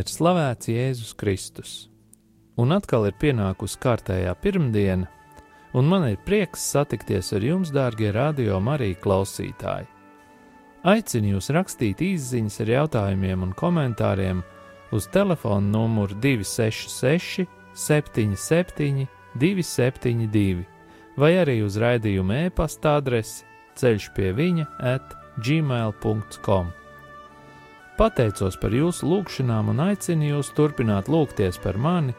Lai ir slavēts Jēzus Kristus. Un atkal ir pienākusi kārtējā pirmdiena, un man ir prieks satikties ar jums, dārgie radio Marija klausītāji. Aicinu jūs rakstīt īsiņas ar jautājumiem un komentāriem uz telefona numuru 266, 77, 272, vai arī uz raidījuma e-pasta adresi ceļš pie viņa at gmail.com. Pateicos par jūsu lūgšanām un aicinu jūs turpināt lūgties par mani,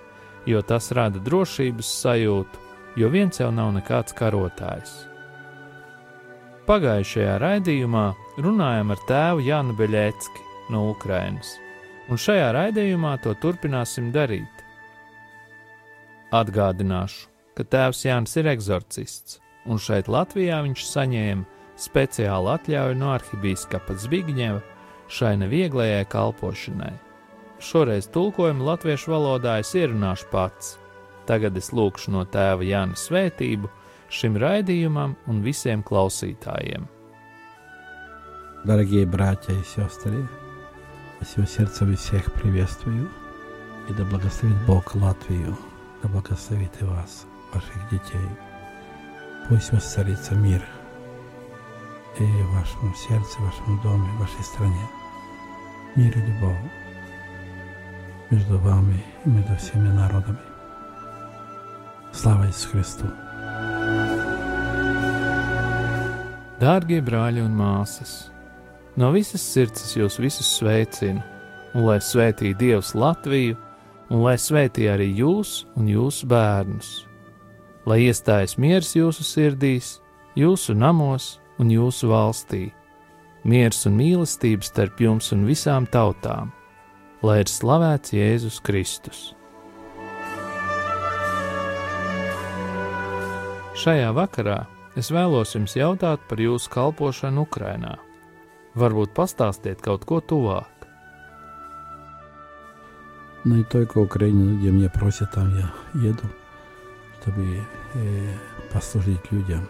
jo tas rada drošības sajūtu, jo viens jau nav nekāds karotājs. Pagājušajā raidījumā runājām ar tēvu Jānu Beļēcki no Ukrainas, un šajā raidījumā to turpināsim darīt. Atgādināšu, ka tēvs Jānis ir eksorcists, un šeit Latvijā viņš saņēma speciālu atļauju no arhibīskapa Zbigņeva šai nevieglajai kalpošanai. Šoreiz tulkojumu latviešu valodā es ierunāšu pats. Tagad es lūkšu no tēva Jāna svētību šim raidījumam un visiem klausītājiem. Дорогие братья и сестры, от всего сердца всех приветствую, и да благословит Бог Латвию, да благословит и вас, ваших детей. Пусть воцарится мир и в вашем сердце, в вашем доме, в вашей стране – мир и любовь между вами и между всеми народами. Slava Jēzus Kristu! Dārgie brāļi un māsas, no visas sirds jūs visus sveicinu, un lai svētī Dievs Latviju, un lai svētī arī jūs un jūsu bērnus, lai iestājas miers jūsu sirdīs, jūsu namos un jūsu valstī miers un mīlestība starp jums un visām tautām, lai ir slavēts Jēzus Kristus. Šajā vakarā es vēlos jums jautāt par jūsu kalpošanu Ukrajinā. Varbūt pastāstiet kaut ko tuvāk. Ну и только Украину, где меня просят, там я еду, чтобы э, послужить людям.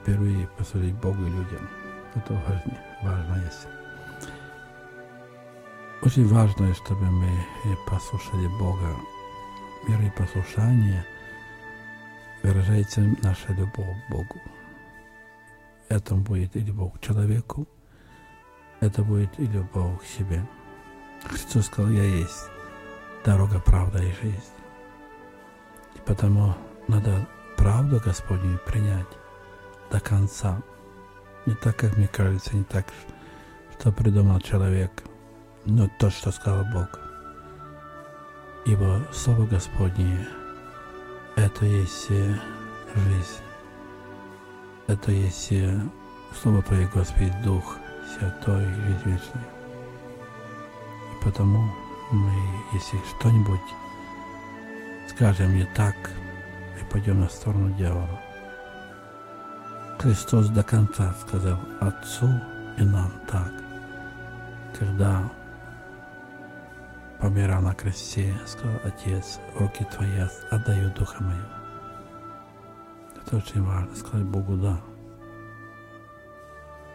Впервые послужить Богу и людям. Это важно, важно есть. Очень важно, чтобы мы послушали Бога. Вера и послушание выражается наша любовь к Богу. Это будет и любовь к человеку, это будет и любовь к себе. Христос сказал, я есть дорога, правда и жизнь. И потому надо правду Господню принять до конца. Не так, как мне кажется, не так, что придумал человек, но то, что сказал Бог. Ибо Слово Господнее – это есть жизнь. Это есть Слово Твое, Господи, Дух Святой, жизнь вечная. И потому мы, если что-нибудь скажем не так, и пойдем на сторону дьявола – Христос до конца сказал Отцу и нам так. Когда помирал на кресте, сказал Отец, руки Твои отдаю Духа Мою. Это очень важно, сказать Богу «да»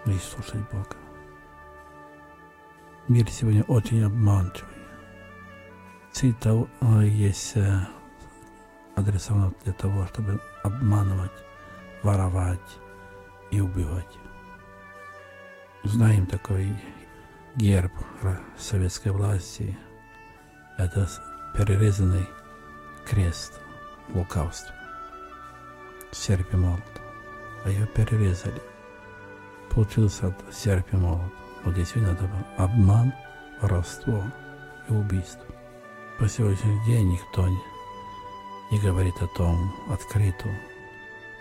и слушать Бога. Мир сегодня очень обманчивый. Цель того есть адресована для того, чтобы обманывать, воровать, и убивать. Знаем такой герб советской власти. Это перерезанный крест лукавства. Серп и молот. А ее перерезали. Получился от серп и молот. Вот действительно это был обман, воровство и убийство. По сегодняшний день никто не, не говорит о том открыто.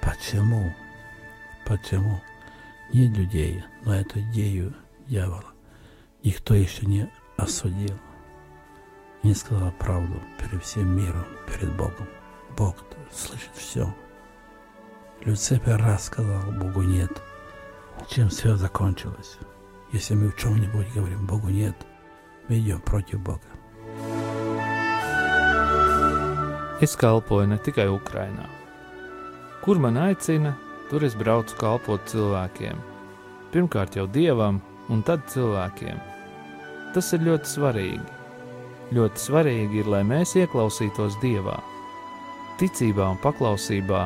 Почему? Почему? Нет людей, но эту идею дьявола никто еще не осудил. не сказала правду перед всем миром, перед Богом. Бог слышит все. Люцифер раз сказал Богу нет. Чем все закончилось? Если мы в чем-нибудь говорим Богу нет, мы идем против Бога. Es kalpoju ne tikai Ukrainā. Kur man aicina, tur es braucu kalpot cilvēkiem. Pirmkārt jau dievam, un tad cilvēkiem. Tas ir ļoti svarīgi. Ļoti svarīgi ir, lai mēs ieklausītos dievā. Ticībā un paklausībā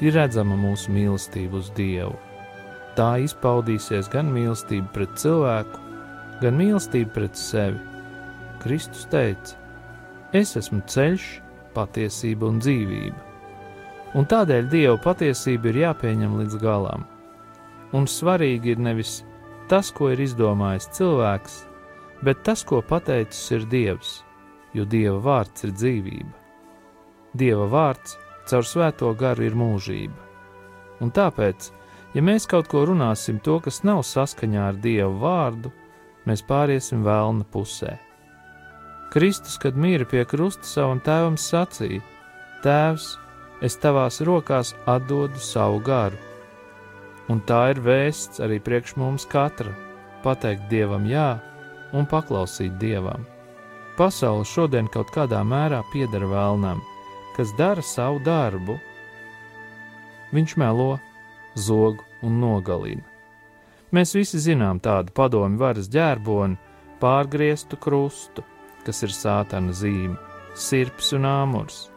ir redzama mūsu mīlestība uz Dievu. Tā izpaudīsies gan mīlestība pret cilvēku, gan mīlestība pret sevi. Kristus teica: Es esmu ceļš, patiesība un dzīvība. Un tādēļ Dieva patiesība ir jāpieņem līdz galam. Un svarīgi ir nevis tas, ko ir izdomājis cilvēks, bet tas, ko pateicis ir Dievs, jo Dieva vārds ir dzīvība. Dieva vārds caur svēto garu ir mūžība. Un tāpēc, ja mēs kaut ko runāsim to, kas nav saskaņā ar Dieva vārdu, mēs pāriesim vēlna pusē. Kristus, kad mīra pie krusta savam tēvam sacīja: Tēvs, es tavās rokās atdodu savu garu. Un tā ir vēsts arī priekš mums katra - pateikt Dievam jā un paklausīt Dievam. Pasaule šodien kaut kādā mērā pieder vēlnam, kas dara savu darbu. Viņš melo, zog un nogalina. Mēs visi zinām tādu padomu varas ģērboni, pārgrieztu krustu, kas ir sātana zīme, sirps un āmurs.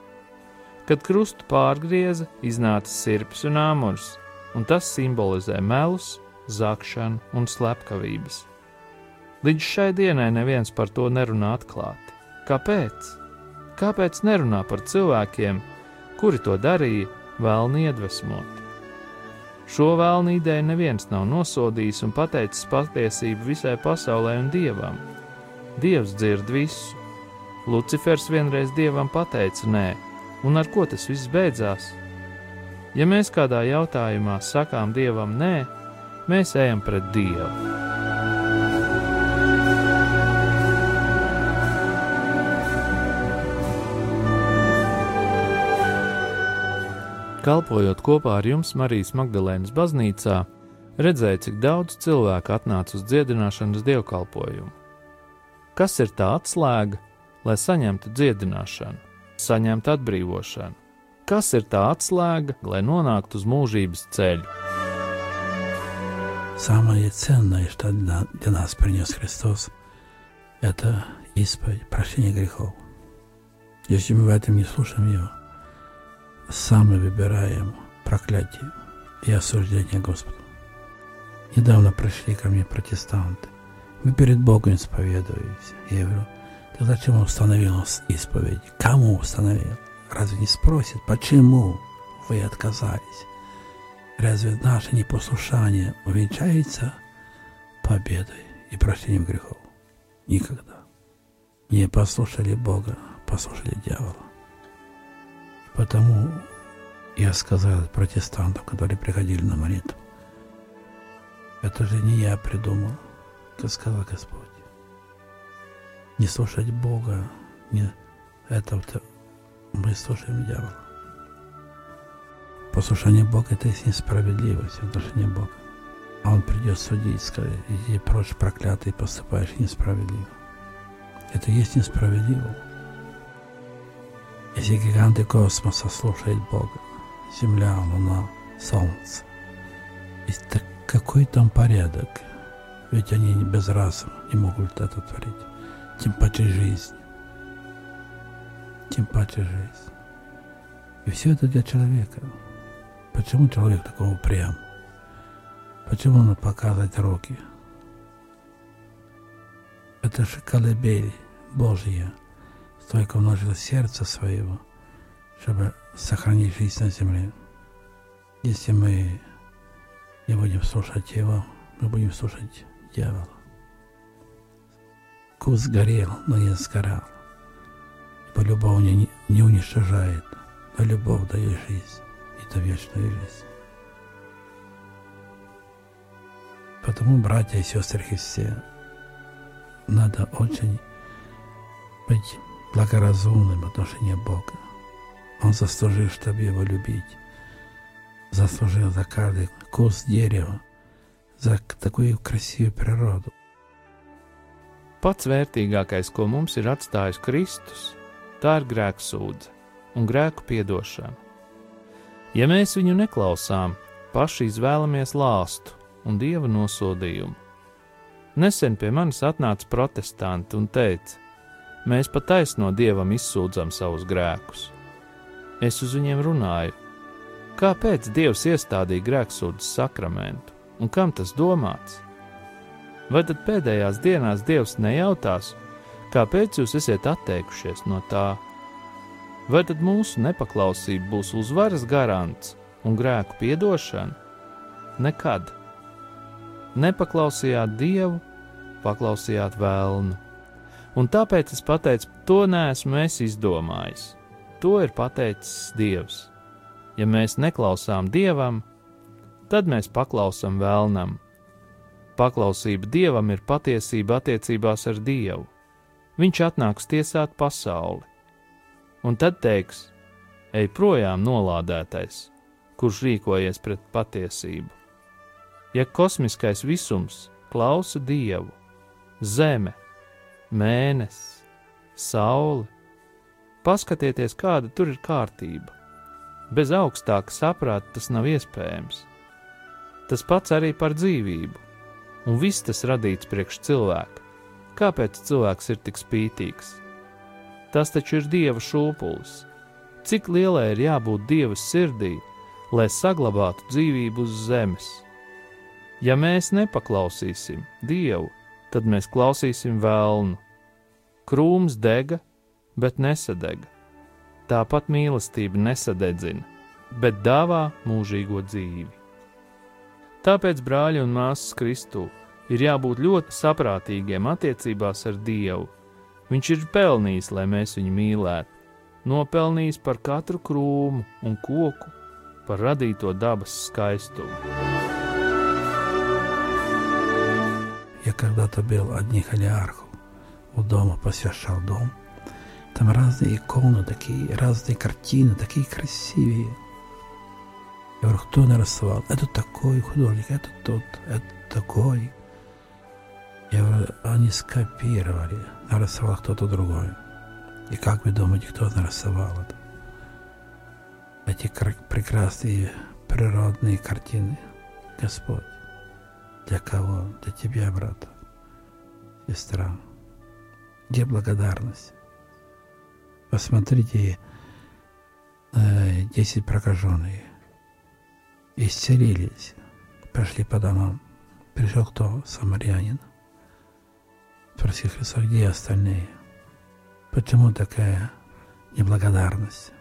Kad krustu pārgrieza, iznāca sirps un āmurs, un tas simbolizē melus, zakšanu un slepkavības. Līdz šai dienai neviens par to nerunā atklāti. Kāpēc? Kāpēc nerunā par cilvēkiem, kuri to darīja, vēlni iedvesmot? Šo vēlnu ideju neviens nav nosodījis un pateicis patiesību visai pasaulē un dievam. Dievs dzird visu. Lucifers vienreiz dievam pateica nē, un ar ko tas viss beidzās? Ja mēs kādā jautājumā sakām dievam nē, mēs ejam pret dievu. Kalpojot kopā ar jums Marijas Magdalēnas baznīcā, redzēju, cik daudz cilvēku atnāca uz dziedināšanas dievkalpojumu. Kas ir tā atslēga, lai saņemtu dziedināšanu, saņemtu atbrīvošanu? Kas ir tā atslēga, lai nonāktu uz mūžības ceļu? Самое ценное, что для нас принес Христос, это исповедь, прощение грехов. Если мы в этом не слушаем Его, сами выбираем проклятие и осуждение Господу. Недавно пришли ко мне протестанты. Мы перед Богом исповедуемся. Я говорю, зачем установил исповедь? Кому установил? Разве не спросит, почему вы отказались? Разве наше непослушание увенчается победой и прощением грехов? Никогда. Не послушали Бога, послушали дьявола. Потому я сказал протестантам, которые приходили на молитву, это же не я придумал, как сказал Господь. Не слушать Бога, не это мы слушаем дьявола. Послушание Бога – это есть несправедливость в отношении Бога. А Он придет судить, скажет, иди прочь, проклятый, поступаешь несправедливо. Это есть несправедливо. Если гиганты космоса слушают Бога, Земля, Луна, Солнце, и так какой там порядок? Ведь они без разума не могут это творить. Тем паче жизнь. Тем паче жизнь. И все это для человека. Почему человек такой упрям? Почему он показывает руки? Это же колыбель Божья – столько вложил сердца своего, чтобы сохранить жизнь на земле. Если мы не будем слушать его, мы будем слушать дьявола. Кус горел, но не сгорал. Ибо любовь не, не уничтожает, но любовь дает жизнь, и это вечную жизнь. Потому, братья и сестры Христе, надо очень быть благоразумным в отношении Бога. Он заслужил, чтобы его любить. Заслужил за каждый куст дерева, за такую красивую природу. Pats vērtīgākais, ko mums ir atstājis Kristus, tā ir grēksūdze un grēku piedošana. Ja mēs viņu neklausām, paši izvēlamies lāstu un dieva nosodījumu. Nesen pie manis atnāca protestanti un teica: Mēs pat taisno dievam izsūdzam savus grēkus. Es uz viņiem runāju, kāpēc dievs iestādīja grēksūdzes sakramentu un kam tas domāts? Vai tad pēdējās dienās Dievs nejautās, kāpēc jūs esat atteikušies no tā? Vai tad mūsu nepaklausība būs uzvaras garants un grēku piedošana? Nekad. Nepaklausījāt Dievu, paklausījāt vēlnu. Un tāpēc es pateicu, to neesmu es izdomājis. To ir pateicis Dievs. Ja mēs neklausām Dievam, tad mēs paklausām vēlnam Paklausība dievam ir patiesība attiecībās ar dievu. Viņš atnāks tiesāt pasauli, un tad teiks: Ej projām, nolādētais, kurš rīkojies pret patiesību. Ja kosmiskais visums klausa dievu, zeme, mēnesis, saule, paskatieties, kāda tur ir kārtība. Bez augstāka saprāta tas nav iespējams. Tas pats arī par dzīvību un viss tas radīts priekš cilvēka. Kāpēc cilvēks ir tik spītīgs? Tas taču ir dieva šūpulis. Cik lielai ir jābūt dieva sirdī, lai saglabātu dzīvību uz zemes? Ja mēs nepaklausīsim dievu, tad mēs klausīsim vēlnu. Krūms dega, bet nesadega. Tāpat mīlestība nesadedzina, bet dāvā mūžīgo dzīvi. Tāpēc, brāļi un māsas Kristū, ir jābūt ļoti saprātīgiem attiecībās ar Dievu. Viņš ir pelnījis, lai mēs viņu mīlētu, nopelnījis par katru krūmu un koku, par radīto dabas skaistumu. Я когда-то был одних олигархов у дома, посещал дом. Там разные иконы такие, разные картины, такие красивые. Я говорю, кто нарисовал? Это такой художник, это тот, это такой. Я говорю, они скопировали, нарисовал кто-то другой. И как вы думаете, кто нарисовал это? Эти прекрасные природные картины, Господь. Для кого? Для тебя, брат, сестра. Где благодарность? Посмотрите, э, 10 прокаженных исцелились, пошли по домам. Пришел кто? Самарянин. Спросил Христос, где остальные? Почему такая неблагодарность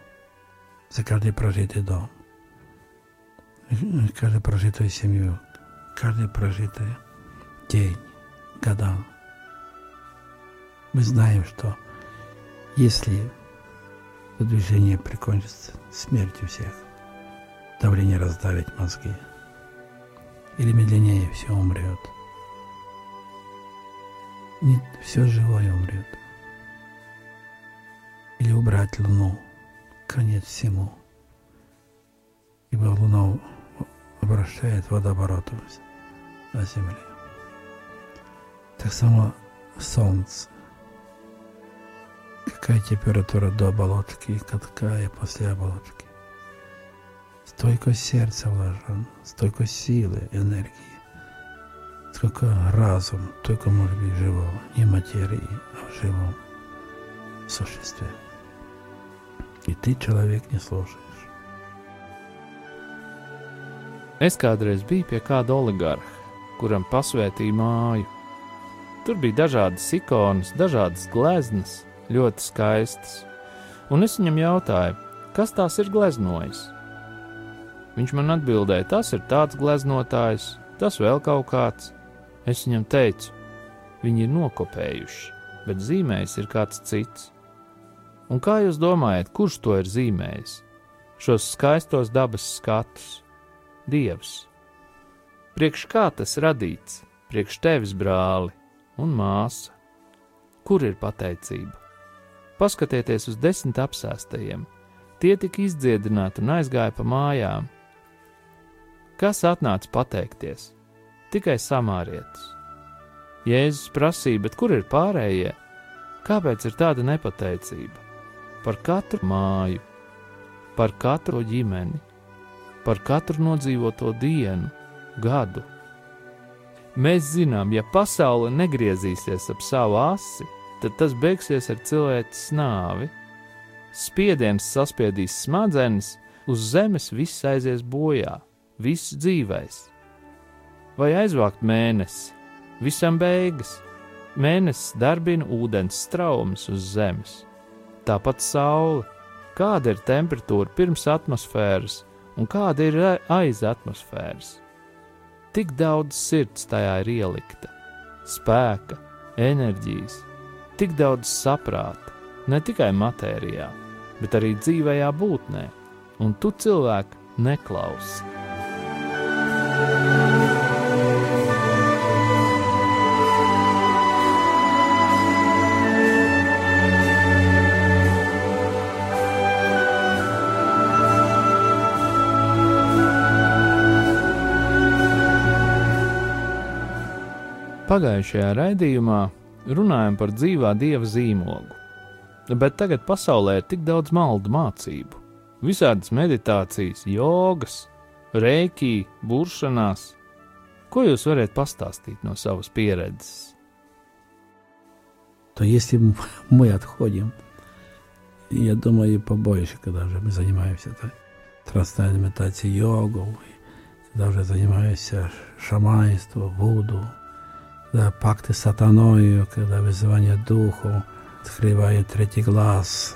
за каждый прожитый дом, каждую прожитую семью, каждый прожитый день, года? Мы знаем, что если движение прикончится смертью всех, давление раздавить мозги. Или медленнее все умрет. Нет, все живое умрет. Или убрать Луну, конец всему. Ибо Луна обращает водооборот на Земле. Так само Солнце. Какая температура до оболочки, какая после оболочки. Столько сердца вложен, столько силы, энергии, сколько разум, только может быть живого, не материи, а в живом существе. И ты человек не слушаешь. Es kādreiz biju pie kāda oligarha, kuram pasvētīja māju. Tur bija dažādas ikonas, dažādas gleznas, ļoti skaistas. Un es viņam jautāju, kas tās ir gleznojis? Viņš man atbildēja, tas ir tāds gleznotājs, tas vēl kaut kāds. Es viņam teicu, viņi ir nokopējuši, bet zīmējis ir kāds cits. Un kā jūs domājat, kurš to ir zīmējis? Šos skaistos dabas skatus, Dievs. Priekš kā tas radīts, priekš tevis brāli un māsa. Kur ir pateicība? Paskatieties uz desmit apsēstajiem. Tie tika izdziedināti un aizgāja pa mājām. Kas atnāca pateikties? Tikai samārietis. Jēzus prasīja, bet kur ir pārējie? Kāpēc ir tāda nepateicība? Par katru māju, par katru ģimeni, par katru nodzīvoto dienu, gadu. Mēs zinām, ja pasaule negriezīsies ap savu asi, tad tas beigsies ar cilvēces nāvi. Spiediens saspiedīs smadzenes, uz zemes viss aizies bojā, viss dzīvais. Vai aizvākt mēnesi, visam beigas. Mēnesis darbina ūdens straumes uz zemes. Tāpat saule. Kāda ir temperatūra pirms atmosfēras un kāda ir aiz atmosfēras? Tik daudz sirds tajā ir ielikta, spēka, enerģijas, tik daudz saprāta, ne tikai matērijā, bet arī dzīvajā būtnē, un tu cilvēku neklausi. Pagājušajā raidījumā runājam par dzīvā dieva zīmogu, bet tagad pasaulē ir tik daudz maldu mācību, visādas meditācijas, jogas, reiki, buršanās. Ko jūs varat pastāstīt no savas pieredzes? То если мы отходим, я думаю, побольше, когда уже мы занимаемся да, трансцендентальной медитацией, йогой, когда уже занимаемся шаманством, вуду, да, пакты с сатаной, когда вызывание духу, открывает третий глаз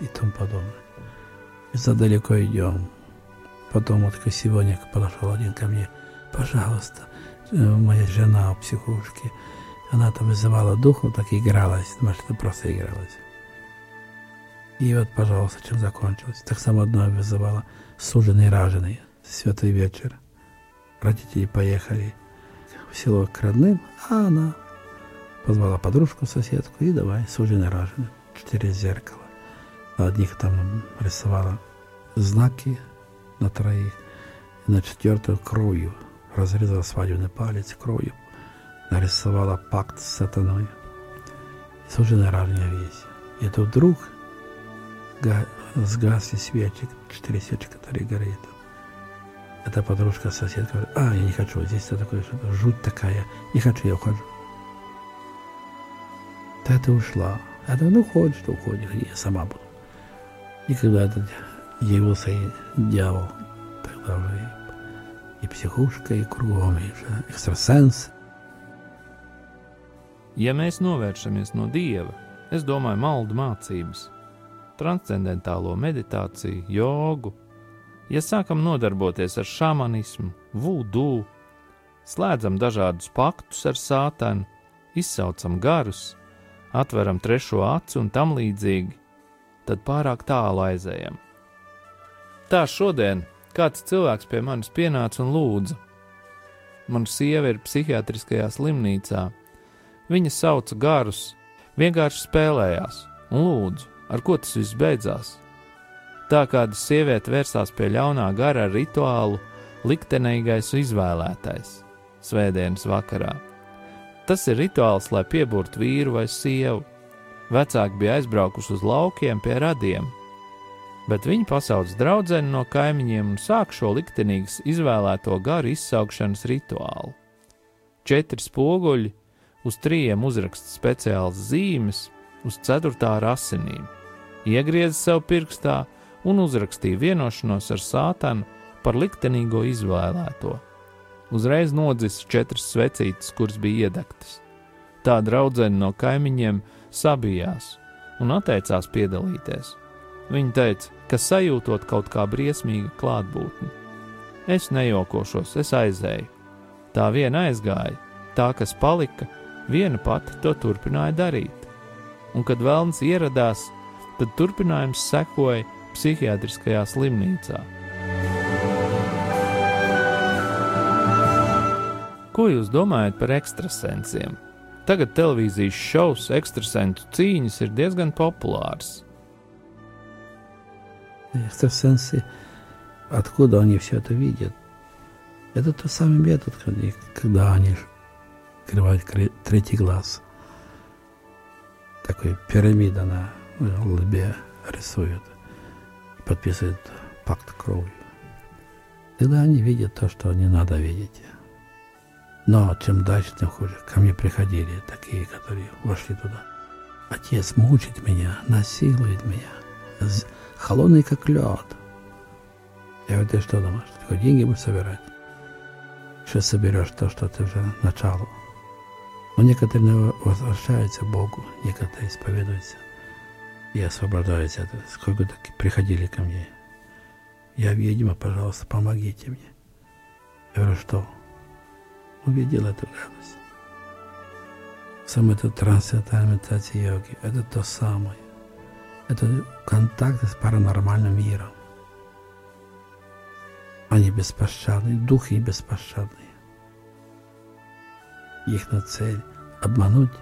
и тому подобное. И задалеко идем. Потом вот сегодня подошел один ко мне, пожалуйста, моя жена в психушке, она там вызывала духов, так игралась, думаешь, это просто игралась. И вот, пожалуйста, чем закончилось. Так само одно вызывала суженый раженый, святой вечер. Родители поехали в село к родным, а она позвала подружку, соседку и давай, суженый раженый, через зеркало. На одних там рисовала знаки на троих, и на четвертую кровью разрезала свадебный палец кровью, нарисовала пакт с сатаной. И суженый раженый весь. И это вдруг сгасли свечи, четыре свечи, которые горят. Эта подружка, соседка говорит, а, я не хочу, здесь такое что-то, жуть такая, не хочу, я ухожу. Да ты ушла. А ты, ну, хочешь, то уходишь, я сама буду. И когда этот явился и дьявол, тогда уже и, и психушка, и кругом, и экстрасенс. Ja mēs novēršamies no dieva, es domāju, maldu mācības, transcendentālo meditāciju, jogu, ja sākam nodarboties ar šāmanismu, vudu, slēdzam dažādus paktus ar sātanu, izsaucam garus, atveram trešo aci un tam līdzīgi, tad pārāk tālu aizējam. Tā šodien kāds cilvēks pie manis pienāca un lūdza. Mana sieva ir psihiatriskajā slimnīcā. Viņa sauca garus, vienkārši spēlējās un lūdzu, ar ko tas viss beidzās. Tā kāda sieviete vērsās pie ļaunā gara ar rituālu, liktenīgais izvēlētais svētdienas vakarā. Tas ir rituāls, lai pieburtu vīru vai sievu. Vecāki bija aizbraukuši uz laukiem pie radiem, bet viņi pasauc draugu no kaimiņiem un sāk šo liktenīgas izvēlēto garu izsaukšanas rituālu. Četri spoguļi, uz trījiem uzraksta speciāls zīmes, uz ceturtā ar asinīm, iegrieza sev pirkstā un uzrakstīja vienošanos ar sātanu par liktenīgo izvēlēto. Uzreiz nodzis četras svecītes, kuras bija iedegtas. Tā draudzene no kaimiņiem sabijās un atteicās piedalīties. Viņa teica, ka sajūtot kaut kā briesmīgu klātbūtni. Es nejokošos, es aizēju. Tā viena aizgāja, tā kas palika, viena pati to turpināja darīt. Un, kad vēlns ieradās, tad turpinājums sekoja psihiatriskajā slimnīcā. Ko jūs domājat par ekstrasensiem? tagad televīzijas šovs, ekstrasentu cīņas ir diezgan populārs. Экстрасенсы, откуда они все это видят? Это тот самый метод, когда они открывают третий глаз. Такой пирамида на лбе рисуют, подписывают пакт кровью. Тогда они видят то, что не надо видеть. Но чем дальше, тем хуже. Ко мне приходили такие, которые вошли туда. Отец мучит меня, насилует меня, холодный как лед. Я говорю, ты что думаешь, ты деньги будешь собирать? Что соберешь то, что ты уже начало. Но некоторые возвращаются к Богу, некоторые исповедуются и освобождаются от этого. Сколько так приходили ко мне. Я ведьма, пожалуйста, помогите мне. Я говорю, что? увидел эту радость. Сам этот трансцендентальная медитация йоги – это то самое. Это контакт с паранормальным миром. Они беспощадные, духи беспощадные. Их на цель – обмануть,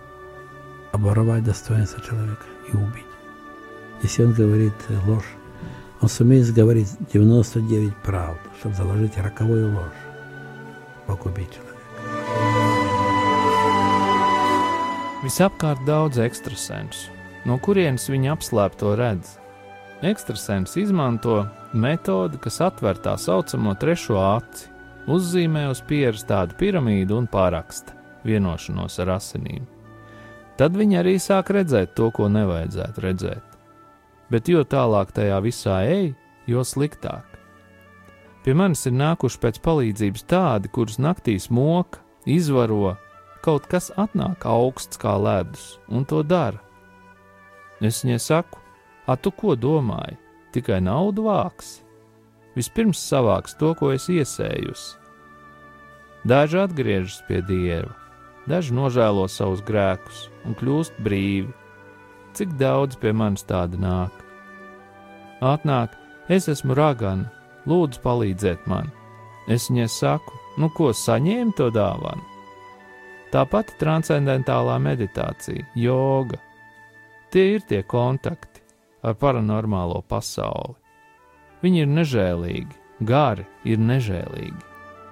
обворовать достоинство человека и убить. Если он говорит ложь, он сумеет говорить 99 правд, чтобы заложить роковую ложь, погубить человека. Visapkārt daudz ekstrasensu, no kurienes viņi apslēpto redz. Ekstrasens izmanto metodi, kas atver tā saucamo trešo aci, uzzīmē uz pieres tādu piramīdu un pāraksta vienošanos ar asinīm. Tad viņi arī sāk redzēt to, ko nevajadzētu redzēt. Bet jo tālāk tajā visā ej, jo sliktāk. Pie manis ir nākuši pēc palīdzības tādi, kurus naktīs moka, izvaro kaut kas atnāk augsts kā ledus, un to dara. Es viņai saku, a tu ko domāji? Tikai naudu vāks. Vispirms savāks to, ko es iesējusi. Daži atgriežas pie dieva, daži nožēlo savus grēkus un kļūst brīvi. Cik daudz pie manis tāda nāk? Atnāk, es esmu ragana, lūdzu, palīdziet man. Es viņai saku, nu ko saņēmu to dāvanu? Tāpat transcendentālā meditācija, joga. Tie ir tie kontakti ar paranormālo pasauli. Viņi ir nežēlīgi, gari ir nežēlīgi.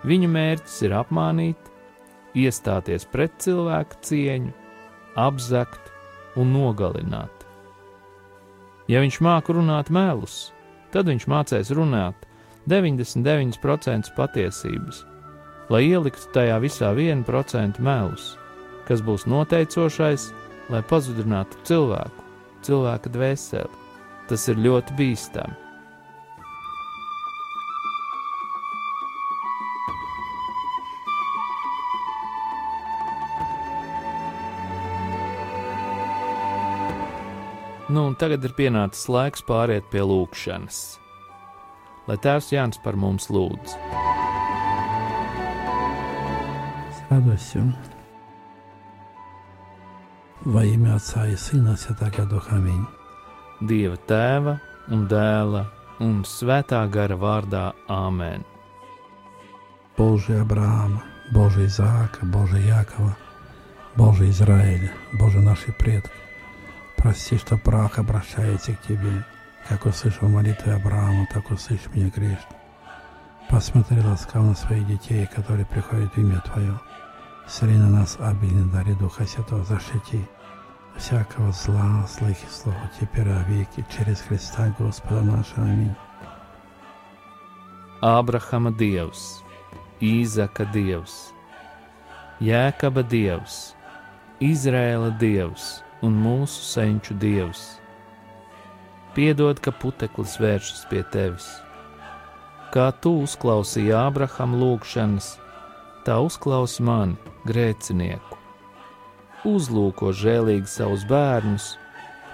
Viņu mērķis ir apmānīt, iestāties pret cilvēku cieņu, apzakt un nogalināt. Ja viņš māca runāt melus, tad viņš mācīs runāt 99% patiesības lai ieliktu tajā visā vienu procentu melus, kas būs noteicošais, lai pazudinātu cilvēku, cilvēka dvēseli. Tas ir ļoti bīstami. Nu, un tagad ir pienācis laiks pāriet pie lūkšanas. Lai Tēvs Jānis par mums lūdz. Radosim! Во имя Отца и Сына Святаго Духа. Аминь. Dieva tēva un dēla un svētā gara vārdā Āmen. Боже Авраама, Боже Изаака, Боже Якова, Боже Израиля, Боже наши предки, прости, что прах обращается к Тебе, как услышал молитвы Авраама, так услышь меня грешно. Посмотри ласкаво на своих детей, которые приходят в имя Твое. Сри на нас обильно дари Духа Святого, защити всякого зла, злых и слов, теперь о веки, через Христа Господа нашего. Аминь. Ābrahama dievs, Īzaka dievs, Jēkaba dievs, Izrēla dievs un mūsu senču dievs. Piedod, ka puteklis vēršas pie tevis. Kā tu uzklausīji Ābrahama lūgšanas, tā uzklausi mani, grēcinieku. Uzlūko žēlīgi savus bērnus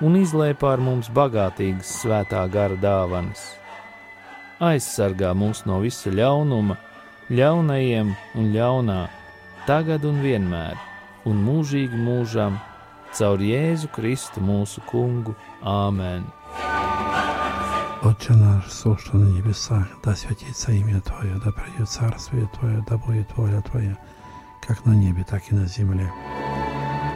un izlēj pār mums bagātīgas svētā gara dāvanas. Aizsargā mūs no visa ļaunuma, ļaunajiem un ļaunā, tagad un vienmēr, un mūžīgi mūžam, caur Jēzu Kristu mūsu kungu. Āmen! Отче наш, сущий на небесах, да святится имя Твое, да придет царствие Твое, да будет воля Твоя, как на небе, так и на земле.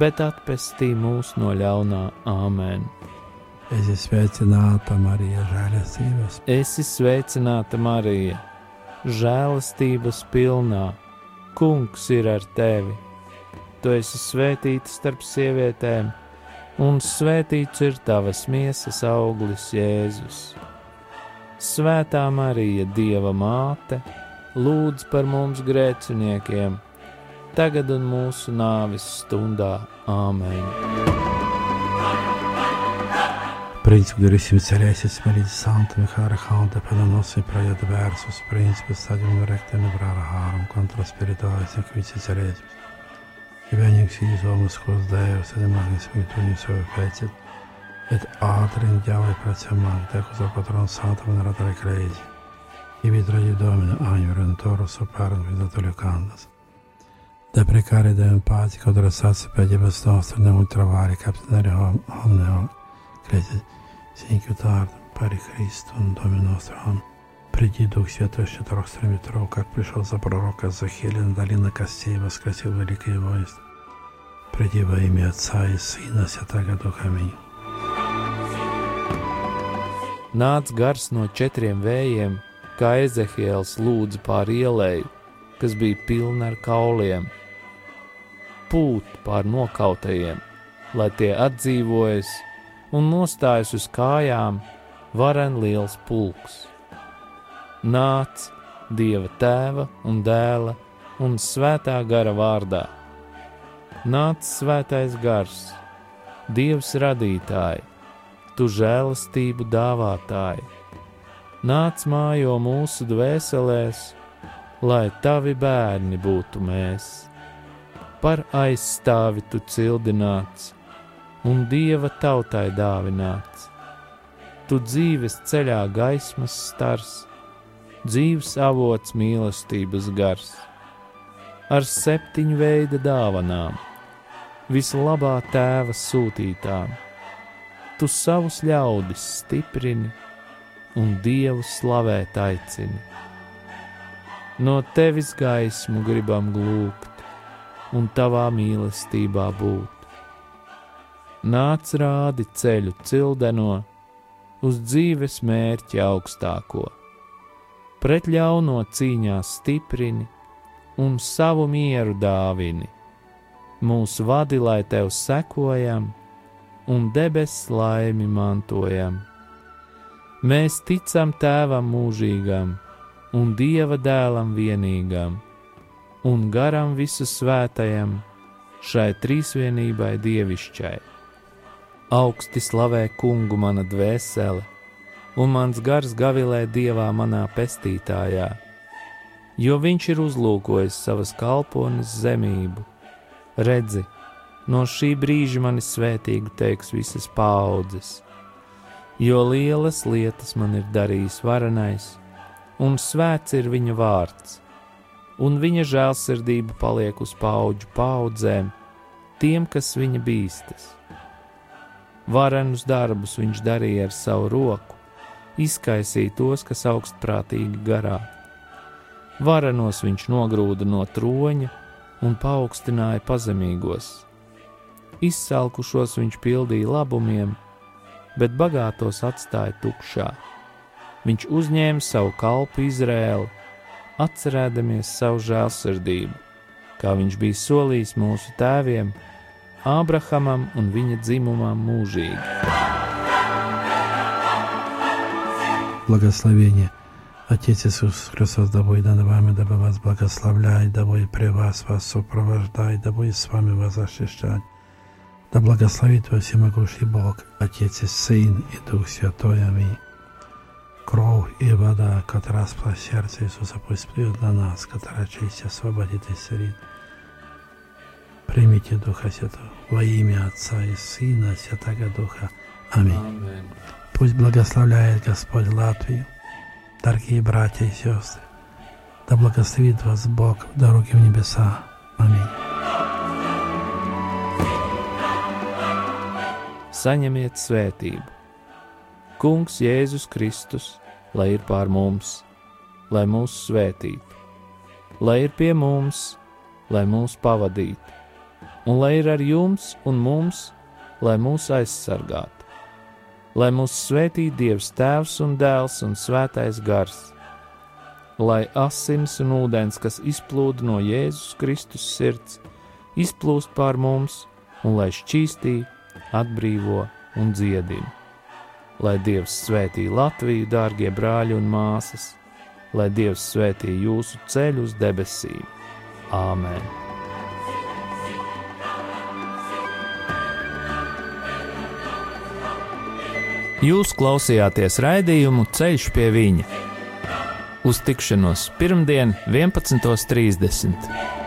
bet atpestī mūs no ļaunā Āmen. Es esmu sveicināta Marija, žēlastības. Es esmu sveicināta Marija, žēlastības pilnā. Kungs ir ar tevi! Tu esi svētīta starp sievietēm, un svētīts ir tavas miesas auglis, Jēzus. Svētā Marija, Dieva māte, lūdz par mums grēciniekiem! Tagad un mūsu nāves stundā. Āmen! Príncipe durissimo celeste, Spirito Santo, mi cara Hante, per la nostra praia diversus, Principe stadium recte nebrara harum, contra spiritualis in quici celestis. E benix iis homus quos Deus, et magnis spiritunis sove fecit, et atre in diavoli pratia magde, cosa patron Santo veneratore cresi. Ibi tragi Domine, agno rentoros, soparum, vidatolio candas. da precare de empati che adressasse per gli nostri non trovare capitare omne crede синькютар пари Христом, Доме nostro. Приди, Дух Святой, что трох ветров, как пришел за пророка Захелина, долина костей, воскресил великое воинство. Приди во имя Отца и Сына, Святаго Духа. Аминь. Nāc gars no četriem vējiem, kā Ezehiels lūdza pār ielēju, kas bija pilna ar kauliem pūt pār nokautajiem, lai tie atdzīvojas un nostājas uz kājām varen liels pulks. Nāc Dieva tēva un dēla un svētā gara vārdā. Nāc svētais gars, Dievs radītāji, tu žēlastību dāvātāji. Nāc mājo mūsu dvēselēs, lai tavi bērni būtu mēs par aizstāvi tu cildināts un dieva tautai dāvināts. Tu dzīves ceļā gaismas stars, dzīves avots mīlestības gars, ar septiņu veida dāvanām, vislabā tēva sūtītām. Tu savus ļaudis stiprini un dievu slavēt aicini. No tevis gaismu gribam glūbt un tavā mīlestībā būt. Nāc rādi ceļu cildeno uz dzīves mērķa augstāko, pret ļauno cīņā stiprini un savu mieru dāvini. Mūsu vadi, lai tev sekojam, un debesu laimi mantojam. Mēs ticam Tēvam mūžīgam un Dieva dēlam vienīgam un garam visu svētajam, šai trīsvienībai dievišķai. Augsti slavē kungu mana dvēsele, un mans gars gavilē dievā manā pestītājā, jo viņš ir uzlūkojis savas kalpones zemību. Redzi, no šī brīža mani svētīgu teiks visas paudzes, jo lielas lietas man ir darījis varenais, un svēts ir viņa vārds un viņa žēlsirdība paliek uz paudžu paudzēm, tiem, kas viņa bīstas. Varenus darbus viņš darīja ar savu roku, izkaisīja tos, kas augstprātīgi garā. Varenos viņš nogrūda no troņa un paaugstināja pazemīgos. Izsalkušos viņš pildīja labumiem, bet bagātos atstāja tukšā. Viņš uzņēma savu kalpu Izrēlu atcerēdamies savu žēlsirdību, kā viņš bija solījis mūsu tēviem, Ābrahamam un viņa dzimumam mūžīgi. Благословение Отец Иисус Христос, да будет над вами, дабы вас благословляет, да будет при вас вас сопровождать, да будет с вами вас защищать. Да благословит вас всемогущий Бог, Отец и Сын и Дух Святой. Аминь. Кровь и вода, которая спала сердце Иисуса, пусть плюет на нас, которая честь освободит и исцелит. Примите Духа Святого, во имя Отца и Сына Святого Духа. Аминь. Amen. Пусть благословляет Господь Латвию, дорогие братья и сестры. Да благословит вас Бог в дороге в небеса. Аминь. Saņemiet svētību. Kungs Jēzus Kristus, lai ir pār mums, lai mūs svētītu, lai ir pie mums, lai mūs pavadītu, un lai ir ar jums un mums, lai mūs aizsargātu, lai mūs svētī Dievs Tēvs un Dēls un Svētais Gars, lai asins un ūdens, kas izplūda no Jēzus Kristus sirds, izplūst pār mums un lai šķīstī, atbrīvo un dziedina. Lai Dievs svētī Latviju, dārgie brāļi un māsas, lai Dievs svētī jūsu ceļu uz debesīm. Āmen! Jūs klausījāties raidījumu Ceļš pie viņa. Uz tikšanos pirmdien, 11.30.